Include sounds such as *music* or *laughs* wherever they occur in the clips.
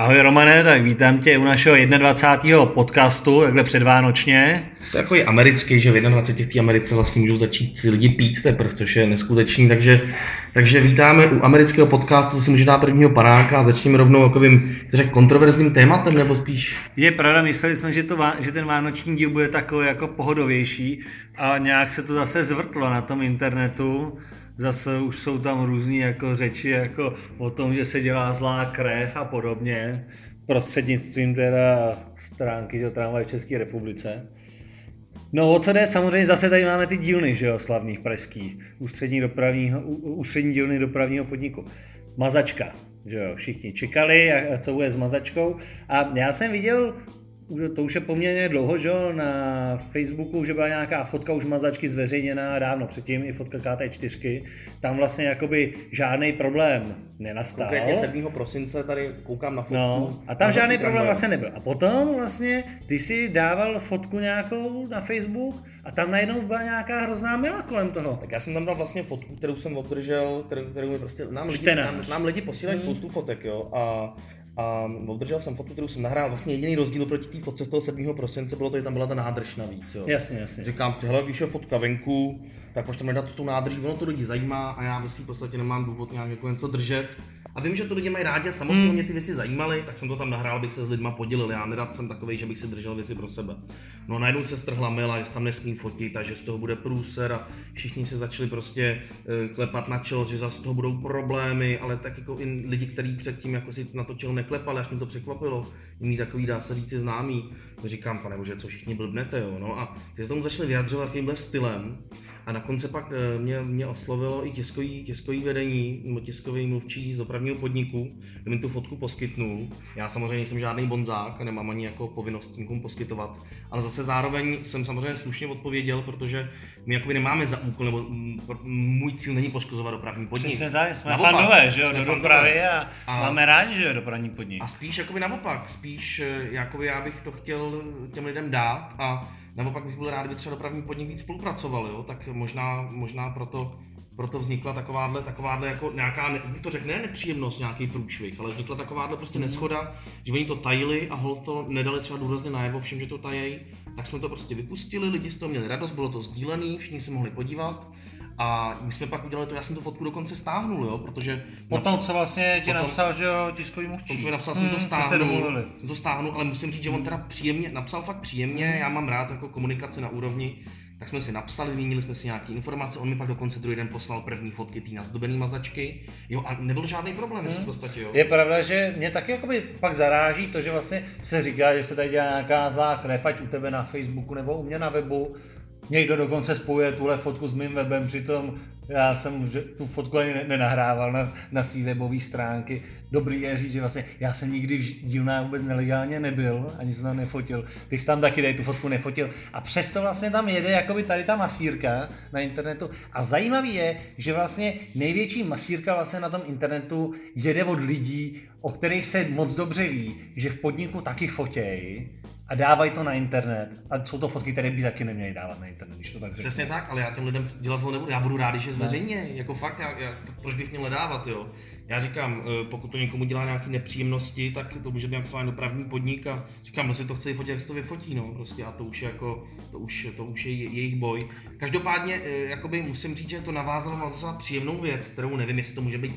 Ahoj Romane, tak vítám tě u našeho 21. podcastu, takhle předvánočně. To je jako i americký, že v 21. v té Americe vlastně můžou začít ty lidi pít teprve, což je neskutečný, takže, takže vítáme u amerického podcastu, to si může dát prvního panáka a začneme rovnou takovým, řekl, kontroverzním tématem, nebo spíš? Je pravda, mysleli jsme, že, to, že ten vánoční díl bude takový jako pohodovější a nějak se to zase zvrtlo na tom internetu zase už jsou tam různé jako řeči jako o tom, že se dělá zlá krev a podobně, prostřednictvím teda stránky do tramvaj v České republice. No o co jde? Samozřejmě zase tady máme ty dílny, že jo, slavných pražských, ústřední, dopravního, ústřední dílny dopravního podniku. Mazačka, že jo, všichni čekali, co bude s mazačkou. A já jsem viděl to už je poměrně dlouho, že na Facebooku už byla nějaká fotka už mazačky zveřejněná dávno předtím, i fotka KT4. Tam vlastně jakoby žádný problém nenastal. Konkrétně 7. prosince tady koukám na fotku. No, a tam žádný problém vlastně nebyl. A potom vlastně ty si dával fotku nějakou na Facebook a tam najednou byla nějaká hrozná mila kolem toho. Tak já jsem tam dal vlastně fotku, kterou jsem obdržel, kterou, kterou mi prostě, nám lidi, nám, nám lidi posílají hmm. spoustu fotek, jo, a a obdržel jsem fotku, kterou jsem nahrál. Vlastně jediný rozdíl proti té fotce z toho 7. prosince bylo to, že tam byla ta nádrž navíc. Jo. Jasně, jasně. Říkám si, hele, když je fotka venku, tak proč tam nedat s tou nádrží, ono to lidi zajímá a já ve v podstatě nemám důvod nějak jako něco držet. A vím, že to lidi mají rádi a samotně hmm. mě ty věci zajímaly, tak jsem to tam nahrál, abych se s lidma podělil. Já nerad jsem takový, že bych si držel věci pro sebe. No a najednou se strhla mila, že tam nesmím fotit a že z toho bude průser a všichni se začali prostě uh, klepat na čelo, že zase z toho budou problémy, ale tak jako i lidi, kteří předtím jako si na to čelo neklepali, až mi to překvapilo, jiný takový dá se říct známý. To říkám, pane bože, co všichni blbnete, jo. No a že se tomu začali vyjadřovat takovýmhle stylem, a na konci pak eh, mě, mě oslovilo i tiskový, tiskový vedení, nebo tiskový mluvčí z dopravního podniku, kde mi tu fotku poskytnul. Já samozřejmě nejsem žádný bonzák, nemám ani jako povinnost někomu poskytovat, ale zase zároveň jsem samozřejmě slušně odpověděl, protože my jakoby nemáme za úkol, nebo můj cíl není poškozovat dopravní podnik. Přesně tak, jsme naopak, fandové, že jo, do dopravy a, a, máme rádi, že jo, dopravní podnik. A spíš jakoby naopak, spíš eh, jakoby já bych to chtěl těm lidem dát a nebo bych byl rád, kdyby třeba dopravní podnik víc spolupracoval, jo? tak možná, možná proto, proto vznikla takováhle, takováhle jako nějaká, bych to řekl, ne nepříjemnost, nějaký průšvih, ale vznikla takováhle prostě mm. neschoda, že oni to tajili a hol to nedali třeba důrazně najevo všem, že to tajejí, tak jsme to prostě vypustili, lidi z toho měli radost, bylo to sdílený, všichni se mohli podívat a my jsme pak udělali to, já jsem tu fotku dokonce stáhnul, jo, protože... Potom, napsal, co vlastně ti napsal, že jo, tiskový mluvčí. Potom, napsal, jsem hmm, to stáhnul, jsem to stáhnul, ale musím říct, že on teda příjemně, napsal fakt příjemně, já mám rád jako komunikaci na úrovni, tak jsme si napsali, vyměnili jsme si nějaké informace, on mi pak dokonce druhý den poslal první fotky té nazdobené mazačky, jo, a nebyl žádný problém, hmm. v podstatě, jo. Je pravda, že mě taky jakoby pak zaráží to, že vlastně se říká, že se tady dělá nějaká zlá krev, ať u tebe na Facebooku nebo u mě na webu, Někdo dokonce spojuje tuhle fotku s mým webem, přitom já jsem tu fotku ani nenahrával na, na své webové stránky. Dobrý je říct, že vlastně já jsem nikdy v dílná vůbec nelegálně nebyl, ani jsem tam nefotil. Ty jsi tam taky tady tu fotku nefotil. A přesto vlastně tam jede jakoby tady ta masírka na internetu. A zajímavý je, že vlastně největší masírka vlastně na tom internetu jede od lidí, o kterých se moc dobře ví, že v podniku taky fotějí a dávají to na internet. A jsou to fotky, které by taky neměly dávat na internet, když to tak řeknu. Přesně tak, ale já těm lidem dělat to nebudu. Já budu rád, když je zveřejně. No. Jako fakt, já, já, proč bych měl dávat, jo. Já říkám, eh, pokud to někomu dělá nějaké nepříjemnosti, tak to může být jak svá dopravní podnik a říkám, kdo si to chce fotit, jak se to vyfotí, no, prostě a to už je jako, to už, to už je jejich boj. Každopádně, eh, jakoby musím říct, že to navázalo na docela příjemnou věc, kterou nevím, jestli to může být,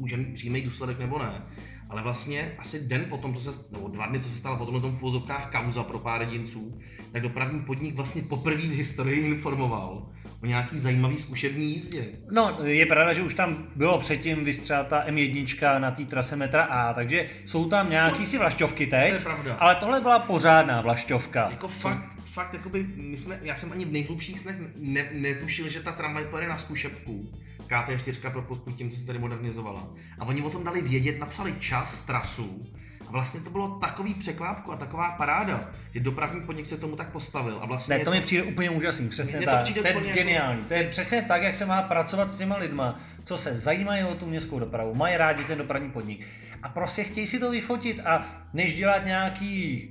může mít přímý důsledek nebo ne ale vlastně asi den potom, co se, nebo dva dny, co se stalo potom na tom v kauza pro pár jedinců, tak dopravní podnik vlastně poprvé v historii informoval o nějaký zajímavý zkušební jízdě. No, je pravda, že už tam bylo předtím vystřelata M1 na té trase metra A, takže jsou tam nějaký to, si vlašťovky teď, to je pravda. ale tohle byla pořádná vlašťovka. Jako fakt, fakt, jakoby, my jsme, já jsem ani v nejhlubších snech ne, netušil, že ta tramvaj pojede na zkušebku. KT4 pro podpůr tím, co se tady modernizovala. A oni o tom dali vědět, napsali čas, trasu, a vlastně to bylo takový překvápku a taková paráda, že dopravní podnik se tomu tak postavil. A vlastně ne, to, to mi přijde úplně úžasný, přesně tak. To, to je jako- geniální. To je přesně tak, jak se má pracovat s těma lidma, co se zajímají o tu městskou dopravu, mají rádi ten dopravní podnik. A prostě chtějí si to vyfotit a než dělat nějaký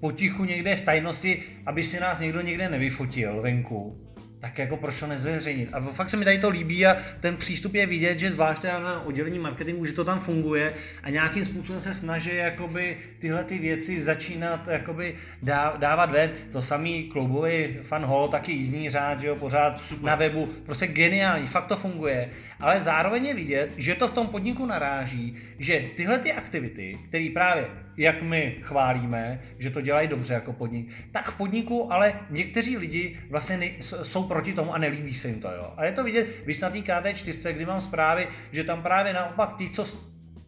potichu někde v tajnosti, aby si nás někdo někde nevyfotil venku, tak jako proč to nezveřejnit? A fakt se mi tady to líbí a ten přístup je vidět, že zvlášť na oddělení marketingu, že to tam funguje a nějakým způsobem se snaží jakoby tyhle ty věci začínat jakoby dávat ven. To samý klubový fan hall, taky jízdní řád, že jo, pořád Super. na webu, prostě geniální, fakt to funguje. Ale zároveň je vidět, že to v tom podniku naráží, že tyhle ty aktivity, které právě jak my chválíme, že to dělají dobře jako podnik, tak v podniku ale někteří lidi vlastně ne, jsou proti tomu a nelíbí se jim to. Jo. A je to vidět, když na té KT4, kdy mám zprávy, že tam právě naopak ty, co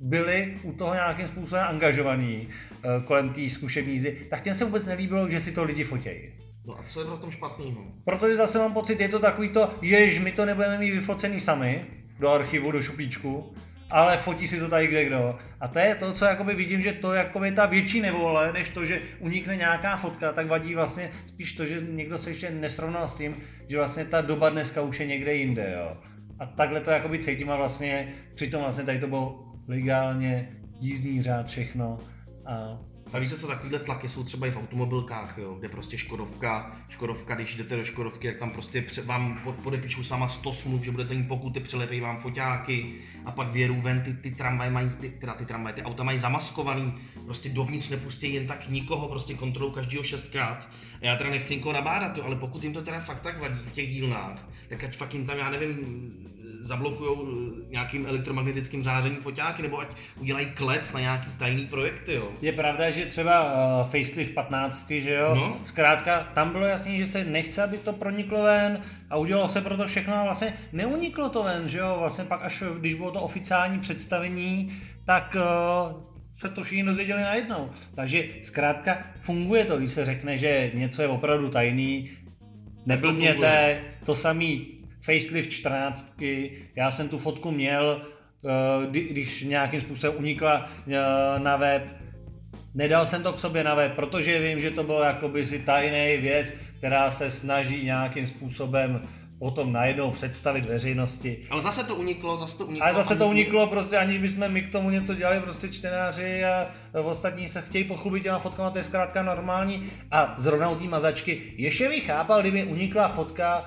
byli u toho nějakým způsobem angažovaní eh, kolem té zkušební jízdy, tak těm se vůbec nelíbilo, že si to lidi fotějí. No a co je na tom špatného? Protože zase mám pocit, je to takový to, jež my to nebudeme mít vyfocený sami do archivu, do šuplíčku, ale fotí si to tady kde kdo. A to je to, co jakoby vidím, že to je ta větší nevole, než to, že unikne nějaká fotka, tak vadí vlastně spíš to, že někdo se ještě nesrovnal s tím, že vlastně ta doba dneska už je někde jinde, jo. A takhle to jakoby cítím a vlastně přitom vlastně tady to bylo legálně, jízdní řád, všechno. A a víte co, takovýhle tlaky jsou třeba i v automobilkách, jo, kde prostě Škodovka, Škodovka, když jdete do Škodovky, jak tam prostě vám podepíšou sama 100 smluv, že budete mít pokuty, přilepí vám foťáky a pak věru ven, ty, ty tramvaje mají, ty, teda ty tramvaje, ty auta mají zamaskovaný, prostě dovnitř nepustí jen tak nikoho, prostě kontrolu každého šestkrát. A já teda nechci nikoho nabádat, jo, ale pokud jim to teda fakt tak vadí v těch dílnách, tak ať fakt jim tam, já nevím, zablokují eh, nějakým elektromagnetickým zářením foťáky, nebo ať udělají klec na nějaký tajný projekty, jo. Je pravda, že třeba uh, facelift 15, že jo, no? zkrátka tam bylo jasný, že se nechce, aby to proniklo ven a udělalo se pro to všechno a vlastně neuniklo to ven, že jo, vlastně pak až když bylo to oficiální představení, tak uh, se to všichni dozvěděli najednou. Takže zkrátka funguje to, když se řekne, že něco je opravdu tajný, neblbněte, to samý facelift 14, já jsem tu fotku měl, eh, když nějakým způsobem unikla eh, na web, nedal jsem to k sobě na web, protože vím, že to bylo jakoby si tajný věc, která se snaží nějakým způsobem potom najednou představit veřejnosti. Ale zase to uniklo, zase to uniklo. Ale zase to uniklo, prostě aniž bychom my k tomu něco dělali, prostě čtenáři a ostatní se chtějí pochlubit těma fotkama, to je zkrátka normální. A zrovna u té mazačky, ještě bych chápal, kdyby unikla fotka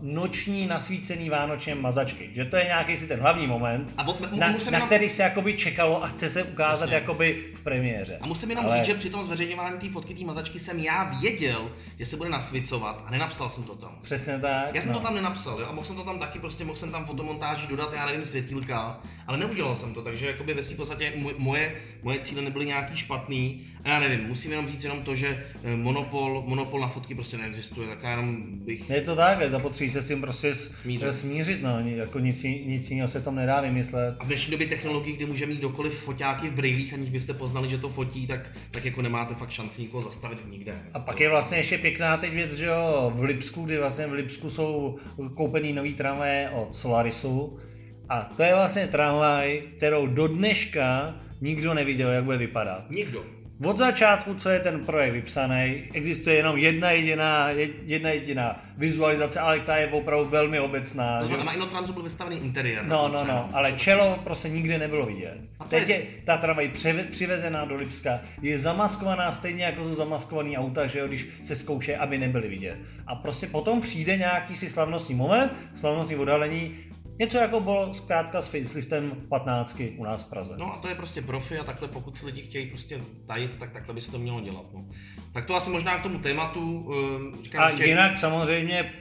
noční nasvícený vánočně mazačky. Že to je nějaký si ten hlavní moment, a od, na, na jenom... který se jakoby čekalo a chce se ukázat Jasně. jakoby v premiéře. A musím jenom Ale... říct, že při tom zveřejňování té fotky té mazačky jsem já věděl, že se bude nasvicovat a nenapsal jsem to tam. Přesně tak. Já jsem no. to tam nenapsal, jo? a mohl jsem to tam taky, prostě mohl jsem tam fotomontáži dodat, já nevím, světílka, ale neudělal jsem to, takže jakoby ve v podstatě moje, moje cíle nebyly nějaký špatný. A já nevím, musím jenom říct jenom to, že eh, monopol, monopol na fotky prostě neexistuje, tak já jenom bych... Je to tak, je zapotřebí se s tím prostě smířit, smířit no, jako nic, nic jiného se tom nedá vymyslet. A v dnešní době technologie, kdy může mít dokoliv foťáky v brýlích, aniž byste poznali, že to fotí, tak, tak jako nemáte fakt šanci nikoho zastavit nikde. A pak je vlastně ještě pěkná teď věc, že jo, v Lipsku, kdy vlastně v Lipsku jsou koupený nový tramvaje od Solarisu, a to je vlastně tramvaj, kterou do dneška nikdo neviděl, jak bude vypadat. Nikdo. Od začátku, co je ten projekt vypsaný, existuje jenom jedna jediná, jedna jediná vizualizace, ale ta je opravdu velmi obecná. To znamená, na Inotransu byl vystavený interiér. No, no, no, ale čelo prostě nikdy nebylo vidět. A Teď je ta tramvaj přivezená do Lipska, je zamaskovaná stejně jako jsou zamaskovaný auta, že jo, když se zkouše, aby nebyly vidět. A prostě potom přijde nějaký si slavnostní moment, slavnostní odhalení Něco jako bylo zkrátka s faceliftem 15 u nás v Praze. No a to je prostě profi a takhle pokud lidi chtějí prostě tajit, tak takhle by se to mělo dělat. No. Tak to asi možná k tomu tématu. Uh, říkám, a že... jinak samozřejmě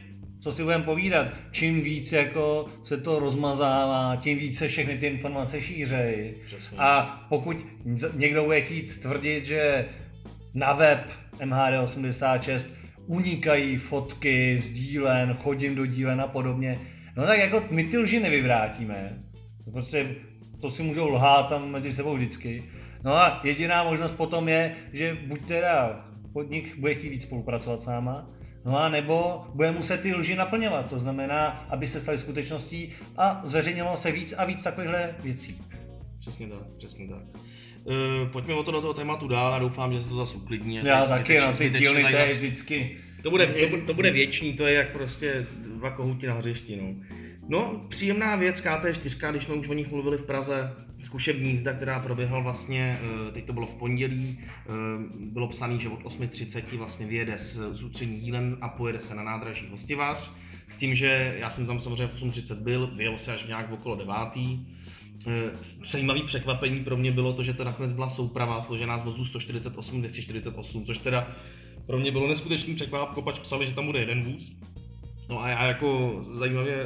co si budeme povídat, čím víc jako se to rozmazává, tím více všechny ty informace šířejí. A pokud někdo bude chtít tvrdit, že na web MHD86 unikají fotky z dílen, chodím do dílen a podobně, No tak jako my ty lži nevyvrátíme. Prostě to si můžou lhát tam mezi sebou vždycky. No a jediná možnost potom je, že buď teda podnik bude chtít víc spolupracovat s náma, no a nebo bude muset ty lži naplňovat, to znamená, aby se staly skutečností a zveřejňovalo se víc a víc takovýchhle věcí. Přesně tak, přesně tak. Uh, pojďme o to do toho tématu dál a doufám, že se to zase uklidní. Já taky, no ty díly to je vždycky to bude, to, to bude věčný, to je jak prostě dva kohouti na hřišti, no. No, příjemná věc KT4, když jsme už o nich mluvili v Praze, zkušební jízda, která proběhla vlastně, eh, teď to bylo v pondělí, eh, bylo psané, že od 8.30 vlastně vyjede z, z ústřední dílen a pojede se na nádraží Hostivář, s tím, že já jsem tam samozřejmě v 8.30 byl, vyjelo se až nějak okolo 9. Zajímavý překvapení pro mě bylo to, že to nakonec byla souprava složená z vozů 148, 248, což teda pro mě bylo neskutečný překvap, kopač psali, že tam bude jeden vůz. No a já jako zajímavě,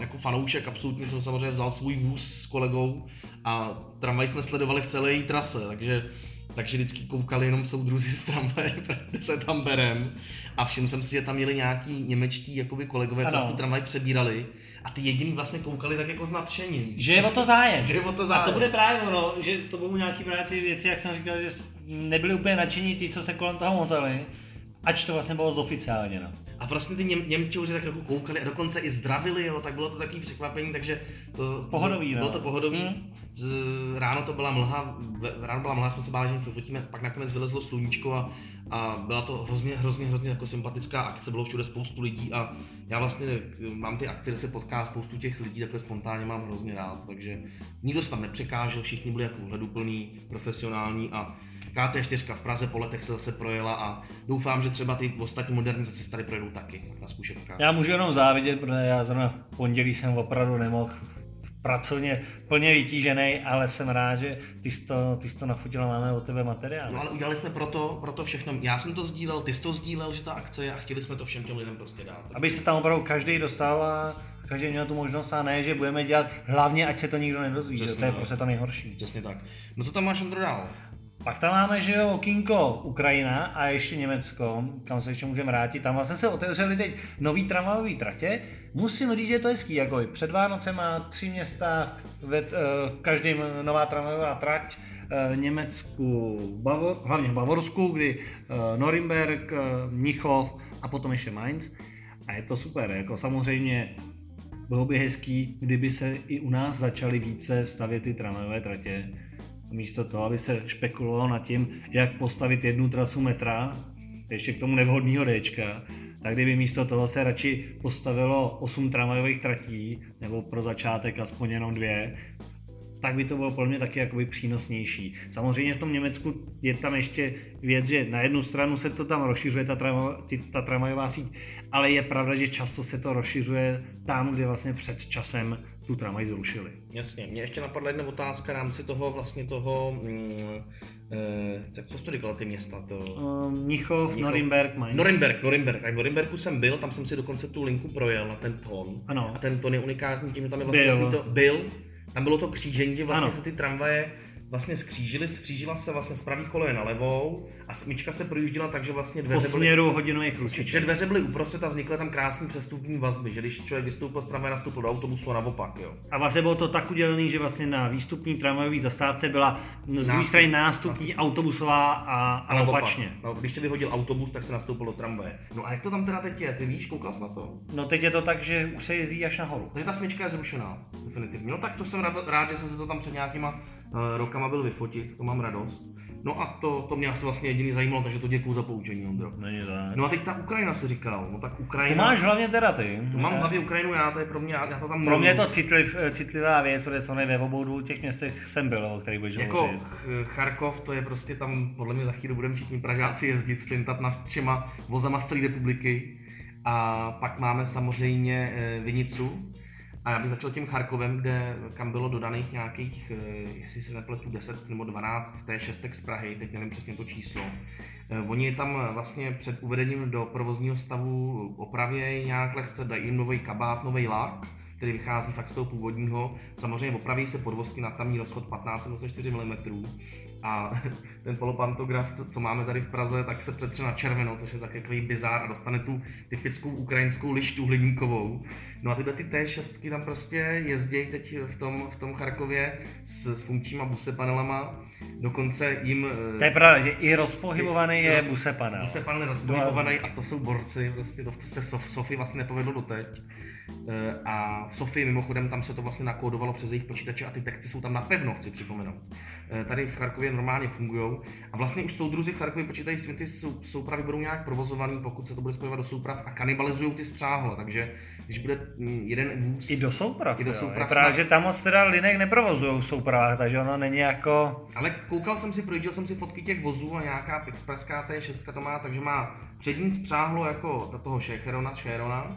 jako fanoušek absolutně jsem samozřejmě vzal svůj vůz s kolegou a tramvaj jsme sledovali v celé její trase, takže takže vždycky koukali jenom soudruzi z tramvaje, *laughs* kde se tam berem. A všiml jsem si, že tam měli nějaký němečtí jakoby kolegové, co nás tu tramvaj přebírali. A ty jediný vlastně koukali tak jako s nadšením. Že je o to zájem. Že je o to zájem. A to bude právě ono, že to budou nějaký právě ty věci, jak jsem říkal, že nebyli úplně nadšení ti, co se kolem toho motali. Ač to vlastně bylo zoficiálně, no. A vlastně ty Něm, Němčouři tak jako koukali a dokonce i zdravili, jo, tak bylo to takový překvapení, takže to, pohodový, bylo no. to pohodový. Hmm. Z, ráno to byla mlha, ráno byla mlha, jsme se báli, že něco fotíme, pak nakonec vylezlo sluníčko a, a byla to hrozně, hrozně, hrozně jako sympatická akce, bylo všude spoustu lidí a já vlastně mám ty akce, kde se potká spoustu těch lidí, takhle spontánně mám hrozně rád, takže nikdo se tam nepřekážel, všichni byli jako hleduplný, profesionální a KT4 v Praze po letech se zase projela a doufám, že třeba ty ostatní modernizace se tady projedou taky na zkušebkách. Já můžu jenom závidět, protože já zrovna v pondělí jsem opravdu nemohl pracovně plně vytížený, ale jsem rád, že ty jsi to, ty jsi to nafotila, máme o tebe materiál. No ale udělali jsme proto, proto všechno. Já jsem to sdílel, ty jsi to sdílel, že ta akce je a chtěli jsme to všem těm lidem prostě dát. Aby se tam opravdu každý dostal a každý měl tu možnost a ne, že budeme dělat hlavně, ať se to nikdo nedozví. Přesně, to je no. prostě to nejhorší. Přesně tak. No co tam máš Andro dál? Pak tam máme, že jo, Kinko, Ukrajina a ještě Německo, kam se ještě můžeme vrátit. Tam vlastně se otevřely teď nový tramvajové tratě. Musím říct, že je to hezký, jako před Vánocem má tři města, ve, eh, v každém nová tramvajová trať, eh, v Německu, Bavor, hlavně v Bavorsku, kdy eh, Norimberg, Mnichov a potom ještě Mainz. A je to super, jako samozřejmě bylo by hezký, kdyby se i u nás začaly více stavět ty tramvajové tratě místo toho, aby se špekulovalo nad tím, jak postavit jednu trasu metra, ještě k tomu nevhodného Dčka, tak kdyby místo toho se radši postavilo 8 tramvajových tratí, nebo pro začátek aspoň jenom dvě, tak by to bylo pro mě taky jakoby přínosnější. Samozřejmě v tom Německu je tam ještě věc, že na jednu stranu se to tam rozšiřuje, ta, trama, ta tramvajová síť, ale je pravda, že často se to rozšiřuje tam, kde vlastně před časem tu tramvaj zrušili. Jasně, mě ještě napadla jedna otázka v rámci toho vlastně toho, mm, eh, co jsi to říkal, ty města? To... Uh, Mnichov, Norimberg, Mainz. Norimberg, Norimberg. A v Norimbergu jsem byl, tam jsem si dokonce tu linku projel na ten tón. Ano. A ten tón je unikátní tím, že tam je vlastně byl. To, byl, tam bylo to křížení, že vlastně ano. se ty tramvaje vlastně skřížili, skřížila se vlastně z pravý koleje na levou a smyčka se projížděla tak, že vlastně dveře po směru hodinových Že dveře byly uprostřed a vznikly tam krásné přestupní vazby, že když člověk vystoupil z tramvaje, nastoupil do autobusu a naopak, jo. A vlastně bylo to tak udělané, že vlastně na výstupní tramvajové zastávce byla z druhé strany nástupní nástup. autobusová a, a, a opačně. No, když tě vyhodil autobus, tak se nastoupil do tramvaje. No a jak to tam teda teď je? Ty víš, koukal jsi na to? No teď je to tak, že už se jezdí až nahoru. Takže ta smyčka je zrušená, definitivně. No tak to jsem rád, rád že jsem se to tam před nějakýma uh, rokama byl vyfotit, to mám radost. No a to, to mě asi vlastně jediný zajímalo, takže to děkuju za poučení, Ondro. Není tak. No a teď ta Ukrajina se říkal, no tak Ukrajina... To máš hlavně teda ty. To mám hlavně Ukrajinu já, to je pro mě, já to tam... Pro mě je to citliv, citlivá věc, protože jsem ve obou dvou těch městech jsem byl, o kterých budeš Jako Charkov, to je prostě tam, podle mě za chvíli budeme všichni Pražáci jezdit, slintat nad třema vozama z celé republiky. A pak máme samozřejmě eh, Vinicu, a já bych začal tím Charkovem, kde, kam bylo dodaných nějakých, eh, jestli se nepletu, 10 nebo 12 T6 z Prahy, teď nevím přesně to číslo. Eh, oni tam vlastně před uvedením do provozního stavu opravějí nějak lehce, dají jim nový kabát, nový lak, který vychází fakt z toho původního. Samozřejmě opraví se podvozky na tamní rozchod 15-24 mm a ten polopantograf, co, co máme tady v Praze, tak se přetře na červenou, což je takový bizár a dostane tu typickou ukrajinskou lištu hliníkovou. No a tyhle ty T6 tam prostě jezdí teď v tom, v tom Charkově s, s funkčníma buse panelama, dokonce jim... To je pravda, že i rozpohybovaný je roz, buse panel. Buse panel rozpohybovaný a to jsou borci, prostě to, co se Sof, Sofy vlastně nepovedlo doteď. Eh, a v Sofii mimochodem tam se to vlastně nakódovalo přes jejich počítače a ty texty jsou tam napevno, chci připomenout. Eh, tady v Charkově normálně fungují a vlastně už soudruzi v Charkově počítají s tím, ty soupravy budou nějak provozovaný, pokud se to bude spojovat do souprav a kanibalizují ty spráhle, takže když bude mm, jeden vůz... I do souprav, I do souprav právě, že tam moc teda linek neprovozují v soupravách, takže ono není jako... Ale koukal jsem si, projížděl jsem si fotky těch vozů a nějaká expresská T6 to má, takže má přední spřáhlo jako toho Šécherona, Šérona,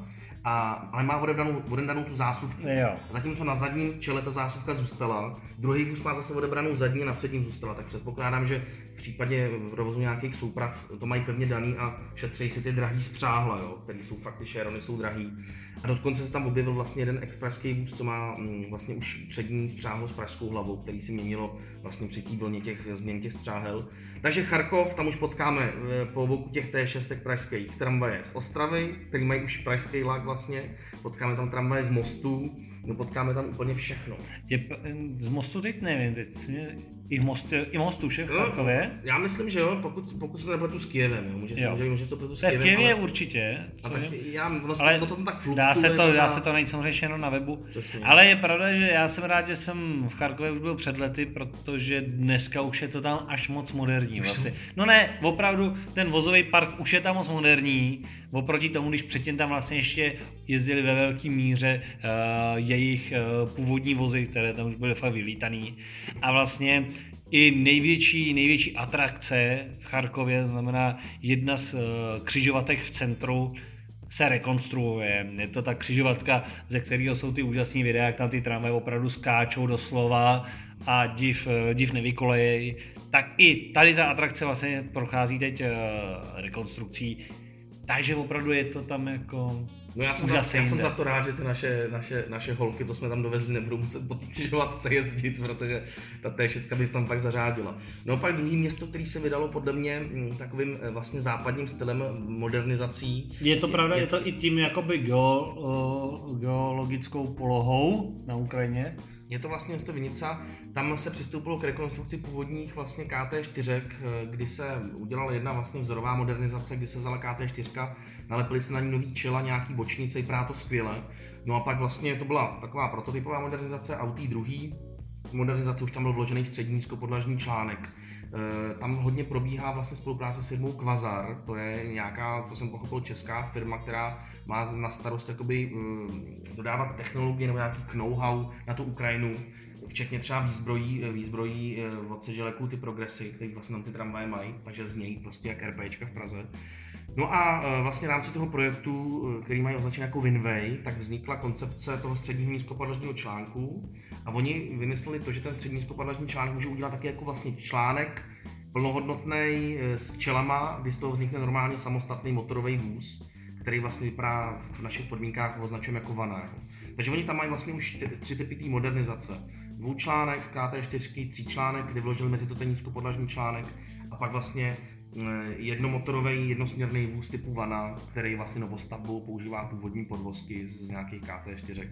a, ale má odebranou, odebranou tu zásuvku. Jo. Zatímco na zadním čele ta zásuvka zůstala, druhý vůz má zase odebranou zadní a na předním zůstala, tak předpokládám, že v případě provozu nějakých souprav to mají pevně daný a šetří si ty drahý spřáhla, jo, který jsou fakt, ty Sharony jsou drahý. A dokonce se tam objevil vlastně jeden expresský vůz, co má mm, vlastně už přední spřáhlo s pražskou hlavou, který si měnilo vlastně při té vlně těch změn těch spřáhel. Takže Charkov, tam už potkáme eh, po boku těch T6 pražských tramvaje z Ostravy, který mají už pražský lak vlastně, potkáme tam tramvaje z mostů, no potkáme tam úplně všechno. Je, z mostu teď nevím, teď i v mostu, i mostu už v Charkově? Já myslím, že jo, pokud, pokud se nepletu s Kijevem, jo. Může, jo. Může, může to pletu s Kijevem, v Kijevě ale... určitě. A tak já, vlastně, ale no to tam tak flukuje, dá se to, dá se to najít samozřejmě jenom na webu. Přesně. Ale je pravda, že já jsem rád, že jsem v Charkově už byl před lety, protože dneska už je to tam až moc moderní vlastně. No ne, opravdu ten vozový park už je tam moc moderní, oproti tomu, když předtím tam vlastně ještě jezdili ve velké míře uh, jejich uh, původní vozy, které tam už byly fakt vylítaný. A vlastně i největší, největší atrakce v Charkově, znamená jedna z uh, křižovatek v centru, se rekonstruuje. Je to ta křižovatka, ze kterého jsou ty úžasné videa, jak tam ty tramvaje opravdu skáčou doslova a div, div nevykolejej. Tak i tady ta atrakce vlastně prochází teď rekonstrukcí takže opravdu je to tam jako No já jsem, za, já jsem za to rád, že ty naše, naše, naše holky, to jsme tam dovezli, nebudou muset po křižovatce jezdit, protože ta T6 by se tam pak zařádila. No pak druhý město, který se vydalo podle mě mm, takovým eh, vlastně západním stylem modernizací. Je to pravda, je, je to i tím jakoby geo, geologickou polohou na Ukrajině. Je to vlastně město Vinica. Tam se přistoupilo k rekonstrukci původních vlastně KT4, kdy se udělala jedna vlastně vzorová modernizace, kdy se vzala KT4, nalepili se na ní nový čela, nějaký bočnice, vypadá to skvěle. No a pak vlastně to byla taková prototypová modernizace a u té druhý modernizace už tam byl vložený střední nízkopodlažní článek. E, tam hodně probíhá vlastně spolupráce s firmou Kvazar, to je nějaká, to jsem pochopil, česká firma, která má na starost jakoby, eh, dodávat technologie nebo nějaký know-how na tu Ukrajinu, včetně třeba výzbrojí, eh, výzbrojí eh, od Seželeků ty progresy, které vlastně tam ty tramvaje mají, takže znějí prostě jak RPčka v Praze. No a vlastně v rámci toho projektu, který mají označený jako Winway, tak vznikla koncepce toho středního nízkopadlažního článku a oni vymysleli to, že ten střední nízkopadlažní článek může udělat taky jako vlastně článek plnohodnotný s čelama, kdy z toho vznikne normálně samostatný motorový vůz který vlastně vypadá v našich podmínkách označujeme jako vana. Jako. Takže oni tam mají vlastně už tři typy té modernizace. Dvoučlánek, KT4, tříčlánek, kdy vložili mezi to ten nízkopodlažní článek a pak vlastně jednomotorový jednosměrný vůz typu Vana, který vlastně novostavbou používá původní podvozky z nějakých KT4.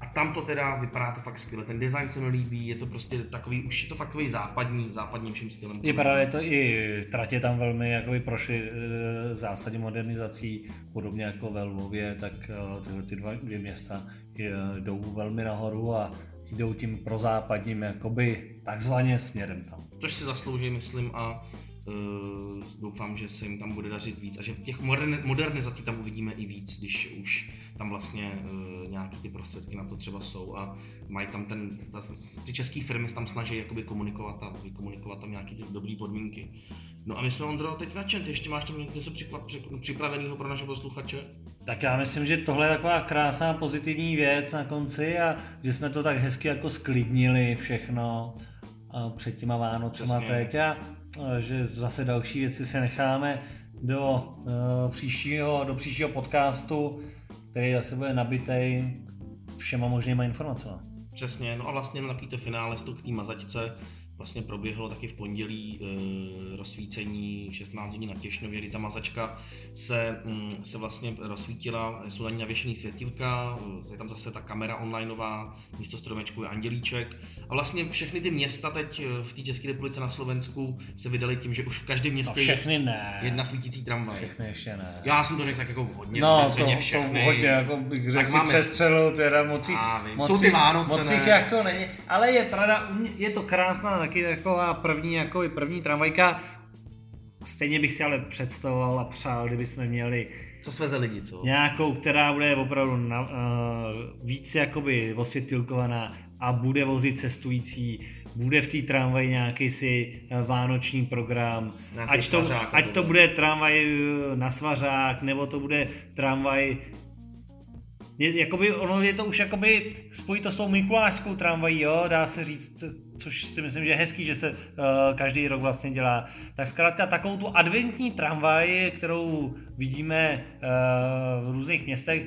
A tam to teda vypadá to fakt skvěle. Ten design se mi líbí, je to prostě takový, už je to fakt takový západní, západní vším stylem. Je pravda, je to i tratě tam velmi jakoby prošly e, zásadě modernizací, podobně jako ve Lvově, tak e, tyhle ty dva, dvě města jdou velmi nahoru a jdou tím prozápadním jakoby takzvaně směrem tam. Což si zaslouží, myslím, a Uh, doufám, že se jim tam bude dařit víc a že těch moderni- modernizací tam uvidíme i víc, když už tam vlastně uh, nějaký ty prostředky na to třeba jsou a mají tam ten, ta, ty české firmy tam snaží jakoby komunikovat a vykomunikovat tam nějaké ty dobré podmínky. No a my jsme, Ondro, teď načen, ty ještě máš tam něco připraveného pro naše posluchače? Tak já myslím, že tohle je taková krásná pozitivní věc na konci a že jsme to tak hezky jako sklidnili všechno před těma Vánocema teď a že zase další věci si necháme do uh, příštího, do příštího podcastu, který zase bude nabitý všema možnýma informacemi. Přesně, no a vlastně na takovýto finále s tou mazačce vlastně proběhlo taky v pondělí e, rozsvícení 16 dní na Těšnově, kdy ta mazačka se, mm, se vlastně rozsvítila, jsou na ní navěšený světilka, je tam zase ta kamera onlineová, místo stromečku je andělíček a vlastně všechny ty města teď v té České republice na Slovensku se vydali tím, že už v každém městě no všechny ne. je jedna svítící tramvaj. Všechny ještě ne. Já jsem to řekl tak jako hodně, no, to, všechny. to hodně, jako bych řekl si máme... přestřelil, teda mocí, mocí, Co ty Vánoce, mocí jako není, ale je pravda, je to krásná taky taková první, jako první tramvajka. Stejně bych si ale představoval a přál, kdyby jsme měli co sveze lidi, co? Nějakou, která bude opravdu na, uh, víc jakoby osvětilkovaná a bude vozit cestující, bude v té tramvaji nějaký si uh, vánoční program, ať to, ať to bude tramvaj uh, na svařák, nebo to bude tramvaj je, jakoby, ono je to už jakoby spojí to s tou Mikulášskou tramvají, jo, dá se říct, což si myslím, že je hezký, že se uh, každý rok vlastně dělá. Tak zkrátka takovou tu adventní tramvaj, kterou vidíme uh, v různých městech,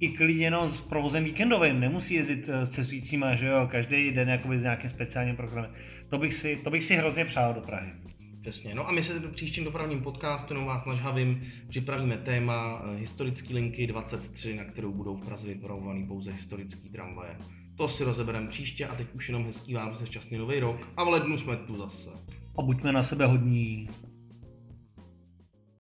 i klidně jenom s provozem víkendovým, nemusí jezdit uh, cestujícíma, že jo, každý den jakoby s nějakým speciálním programem. To bych si, to bych si hrozně přál do Prahy. Přesně. No a my se v příštím dopravním podcastu, jenom vás nažhavím, připravíme téma eh, historické linky 23, na kterou budou v Praze vypravovaný pouze historický tramvaje. To si rozebereme příště a teď už jenom hezký vám se šťastný nový rok a v lednu jsme tu zase. A buďme na sebe hodní.